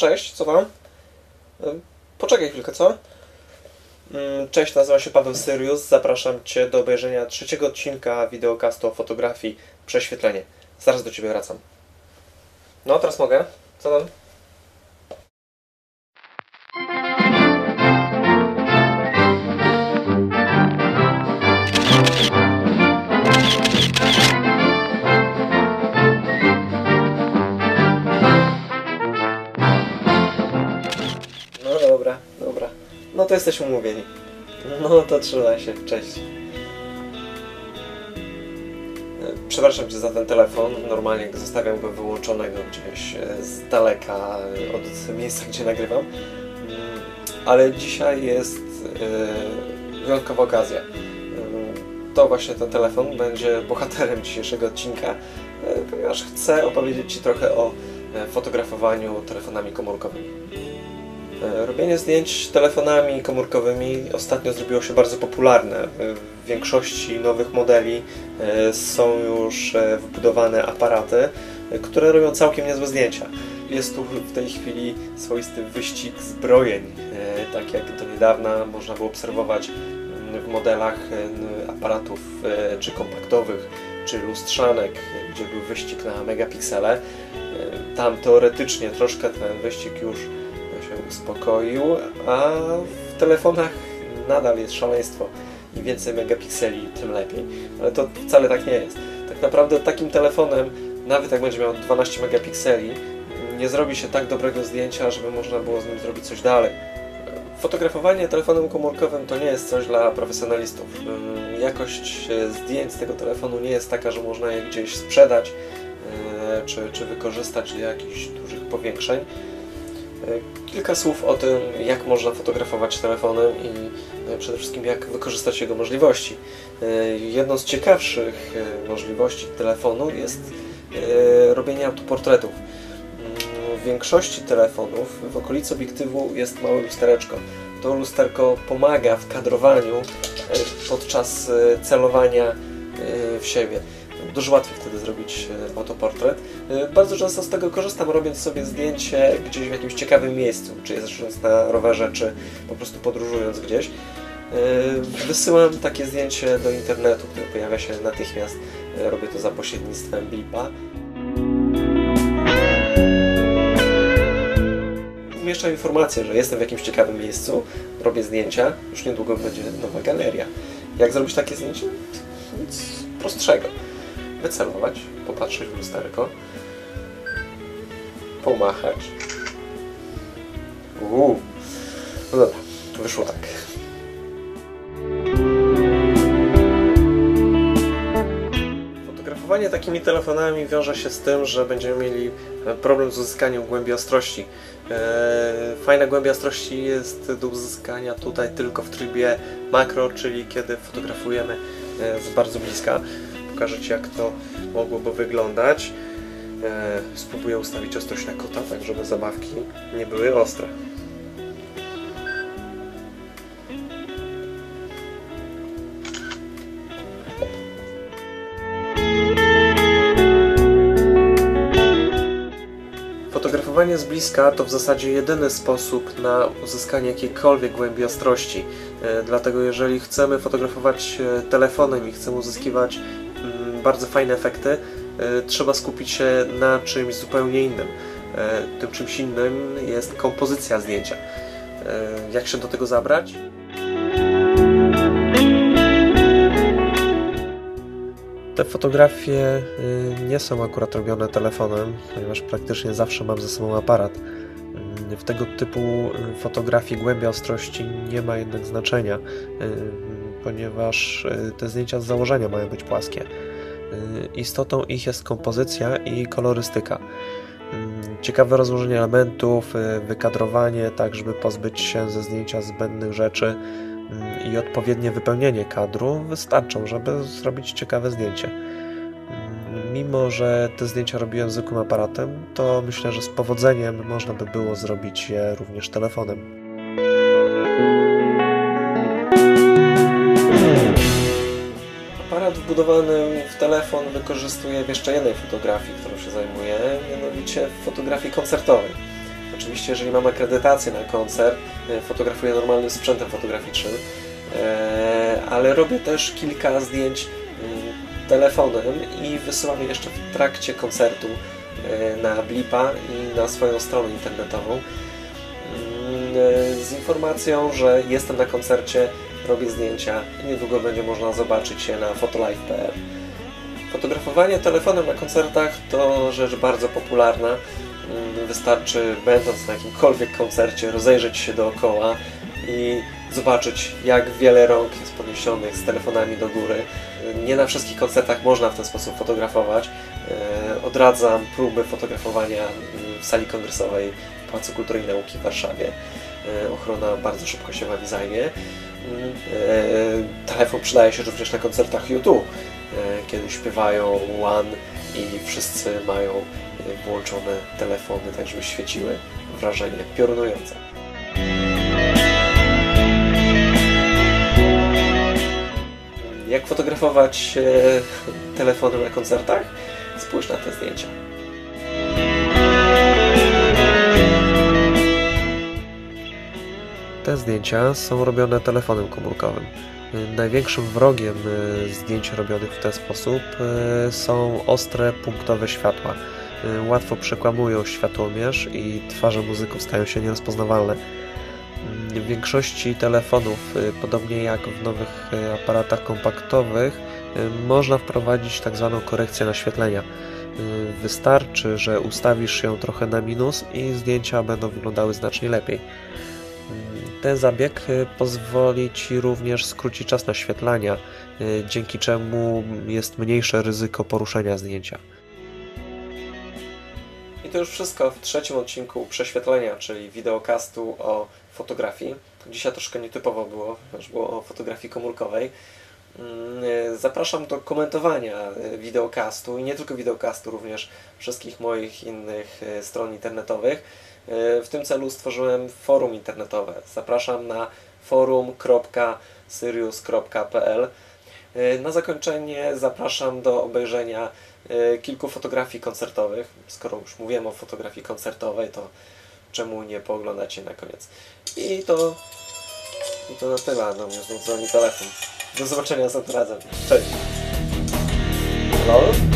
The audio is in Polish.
cześć, co tam? Poczekaj chwilkę, co? Mm, cześć, nazywam się Paweł Syrius. Zapraszam Cię do obejrzenia trzeciego odcinka wideokastu o fotografii Prześwietlenie. Zaraz do Ciebie wracam. No, teraz mogę. Co tam? To jesteśmy umówieni. No to trzymaj się, cześć. E, Przepraszam Cię za ten telefon. Normalnie zostawiam go wyłączonego gdzieś e, z daleka e, od miejsca, gdzie nagrywam. Mm, Ale dzisiaj jest wyjątkowa okazja. To właśnie ten telefon będzie bohaterem dzisiejszego odcinka, ponieważ chcę opowiedzieć Ci trochę o fotografowaniu telefonami komórkowymi. E, Robienie zdjęć telefonami komórkowymi ostatnio zrobiło się bardzo popularne. E, W większości nowych modeli e, są już wbudowane aparaty, które robią całkiem niezłe zdjęcia. Jest tu w tej chwili swoisty wyścig zbrojeń. Tak jak do niedawna można było obserwować mm, w modelach aparatów czy kompaktowych, czy lustrzanek, gdzie był wyścig na megapiksele. Tam teoretycznie troszkę ten wyścig już się uspokoił, a w telefonach nadal jest szaleństwo. Im więcej megapikseli, tym lepiej. Ale to wcale tak nie jest. Tak naprawdę takim telefonem, nawet jak będzie miał 12 megapikseli, nie zrobi się tak dobrego zdjęcia, żeby można było z nim zrobić coś dalej. Fotografowanie telefonem komórkowym to nie jest coś dla profesjonalistów. Ym, Jakość e, zdjęć z tego telefonu nie jest taka, że można je gdzieś sprzedać e, czy, czy wykorzystać do jakichś dużych powiększeń. E, Kilka słów o tym, jak można fotografować telefonem i e, przede wszystkim jak wykorzystać jego możliwości. E, Jedną z ciekawszych możliwości telefonu jest robienie autoportretów. Mm, W większości telefonów w okolicy obiektywu jest małe lustereczko. To lusterko pomaga w kadrowaniu podczas celowania w siebie. Dużo łatwiej wtedy zrobić e, autoportret. E, Bardzo często z tego korzystam, robiąc sobie zdjęcie gdzieś w jakimś ciekawym miejscu, czy jeżdżąc na rowerze, czy po prostu podróżując gdzieś. E, Wysyłam takie zdjęcie do internetu, które pojawia się natychmiast. Robię to za pośrednictwem Blipa. Umieszczam informację, że jestem w jakimś ciekawym miejscu, robię zdjęcia, już niedługo będzie nowa galeria. Jak zrobić takie zdjęcie? Nic prostszego. Wycelować, popatrzeć w lusterko, pomachać. Uuu. No dobra, wyszło tak. Fotografowanie takimi telefonami wiąże się z tym, że będziemy mieli e, problem z uzyskaniem głębi ostrości. E, Fajna głębia ostrości jest do uzyskania tutaj tylko w trybie makro, czyli kiedy fotografujemy e, z bardzo bliska. Pokażę Ci jak to mogłoby wyglądać. E, Spróbuję ustawić ostrość na kota, tak żeby zabawki nie były ostre. Fotografowanie z bliska to w zasadzie jedyny sposób na uzyskanie jakiejkolwiek głębi ostrości. E, Dlatego jeżeli chcemy fotografować e, telefonem i chcemy uzyskiwać bardzo fajne efekty, e, trzeba skupić się na czymś zupełnie innym. E, Tym czymś innym jest kompozycja zdjęcia. E, Jak się do tego zabrać? Te fotografie nie są akurat robione telefonem, ponieważ praktycznie zawsze mam ze sobą aparat. W tego typu fotografii głębia ostrości nie ma jednak znaczenia, ponieważ te zdjęcia z założenia mają być płaskie. Y, Istotą ich jest kompozycja i kolorystyka. Y, Ciekawe rozłożenie elementów, y, wykadrowanie, tak żeby pozbyć się ze zdjęcia zbędnych rzeczy i odpowiednie wypełnienie kadru wystarczą, żeby zrobić ciekawe zdjęcie. Mimo, że te zdjęcia robiłem zwykłym aparatem, to myślę, że z powodzeniem można by było zrobić je również telefonem. W telefon wykorzystuję w jeszcze jednej fotografii, którą się zajmuję, mianowicie fotografii koncertowej. Oczywiście, jeżeli mam akredytację na koncert, fotografuję normalnym sprzętem fotograficznym, ale robię też kilka zdjęć telefonem i wysyłam je jeszcze w trakcie koncertu na Blipa i na swoją stronę internetową z informacją, że jestem na koncercie, robię zdjęcia i niedługo będzie można zobaczyć je na fotolive.pl. Fotografowanie telefonem na koncertach to rzecz bardzo popularna. Mm, wystarczy, będąc na jakimkolwiek koncercie, rozejrzeć się dookoła i zobaczyć, jak wiele rąk jest podniesionych z telefonami do góry. Nie na wszystkich koncertach można w ten sposób fotografować. E, odradzam próby fotografowania w sali kongresowej w Pałacu Kultury i Nauki w Warszawie. E, ochrona bardzo szybko się Wami zajmie. E, telefon przydaje się również na koncertach YouTube, kiedy śpiewają One i wszyscy mają włączone telefony, tak żeby świeciły. Wrażenie piorunujące. Jak fotografować telefonem na koncertach? Spójrz na te zdjęcia. Te zdjęcia są robione telefonem komórkowym. Największym wrogiem e, zdjęć robionych w ten sposób e, są ostre, punktowe światła. E, łatwo przekłamują światłomierz i twarze muzyków stają się nierozpoznawalne. W większości telefonów, podobnie jak w nowych aparatach kompaktowych, można wprowadzić tak zwaną korekcję naświetlenia. Wystarczy, że ustawisz ją trochę na minus i zdjęcia będą wyglądały znacznie lepiej. Ten zabieg pozwoli Ci również skrócić czas naświetlania, dzięki czemu jest mniejsze ryzyko poruszenia zdjęcia. I to już wszystko w trzecim odcinku prześwietlenia, czyli wideokastu o fotografii. Dzisiaj troszkę nietypowo było, ponieważ było o fotografii komórkowej. Mm, zapraszam do komentowania wideokastu i nie tylko wideokastu, również wszystkich moich innych stron internetowych. E, w tym celu stworzyłem forum internetowe. Zapraszam na forum.sirius.pl. E, na zakończenie zapraszam do obejrzenia kilku fotografii koncertowych. Skoro już mówiłem o fotografii koncertowej, to czemu nie pooglądacie na koniec? I to, i to na tyle. No mnie znowu telefon. Do zobaczenia za razem. Cześć. Hello?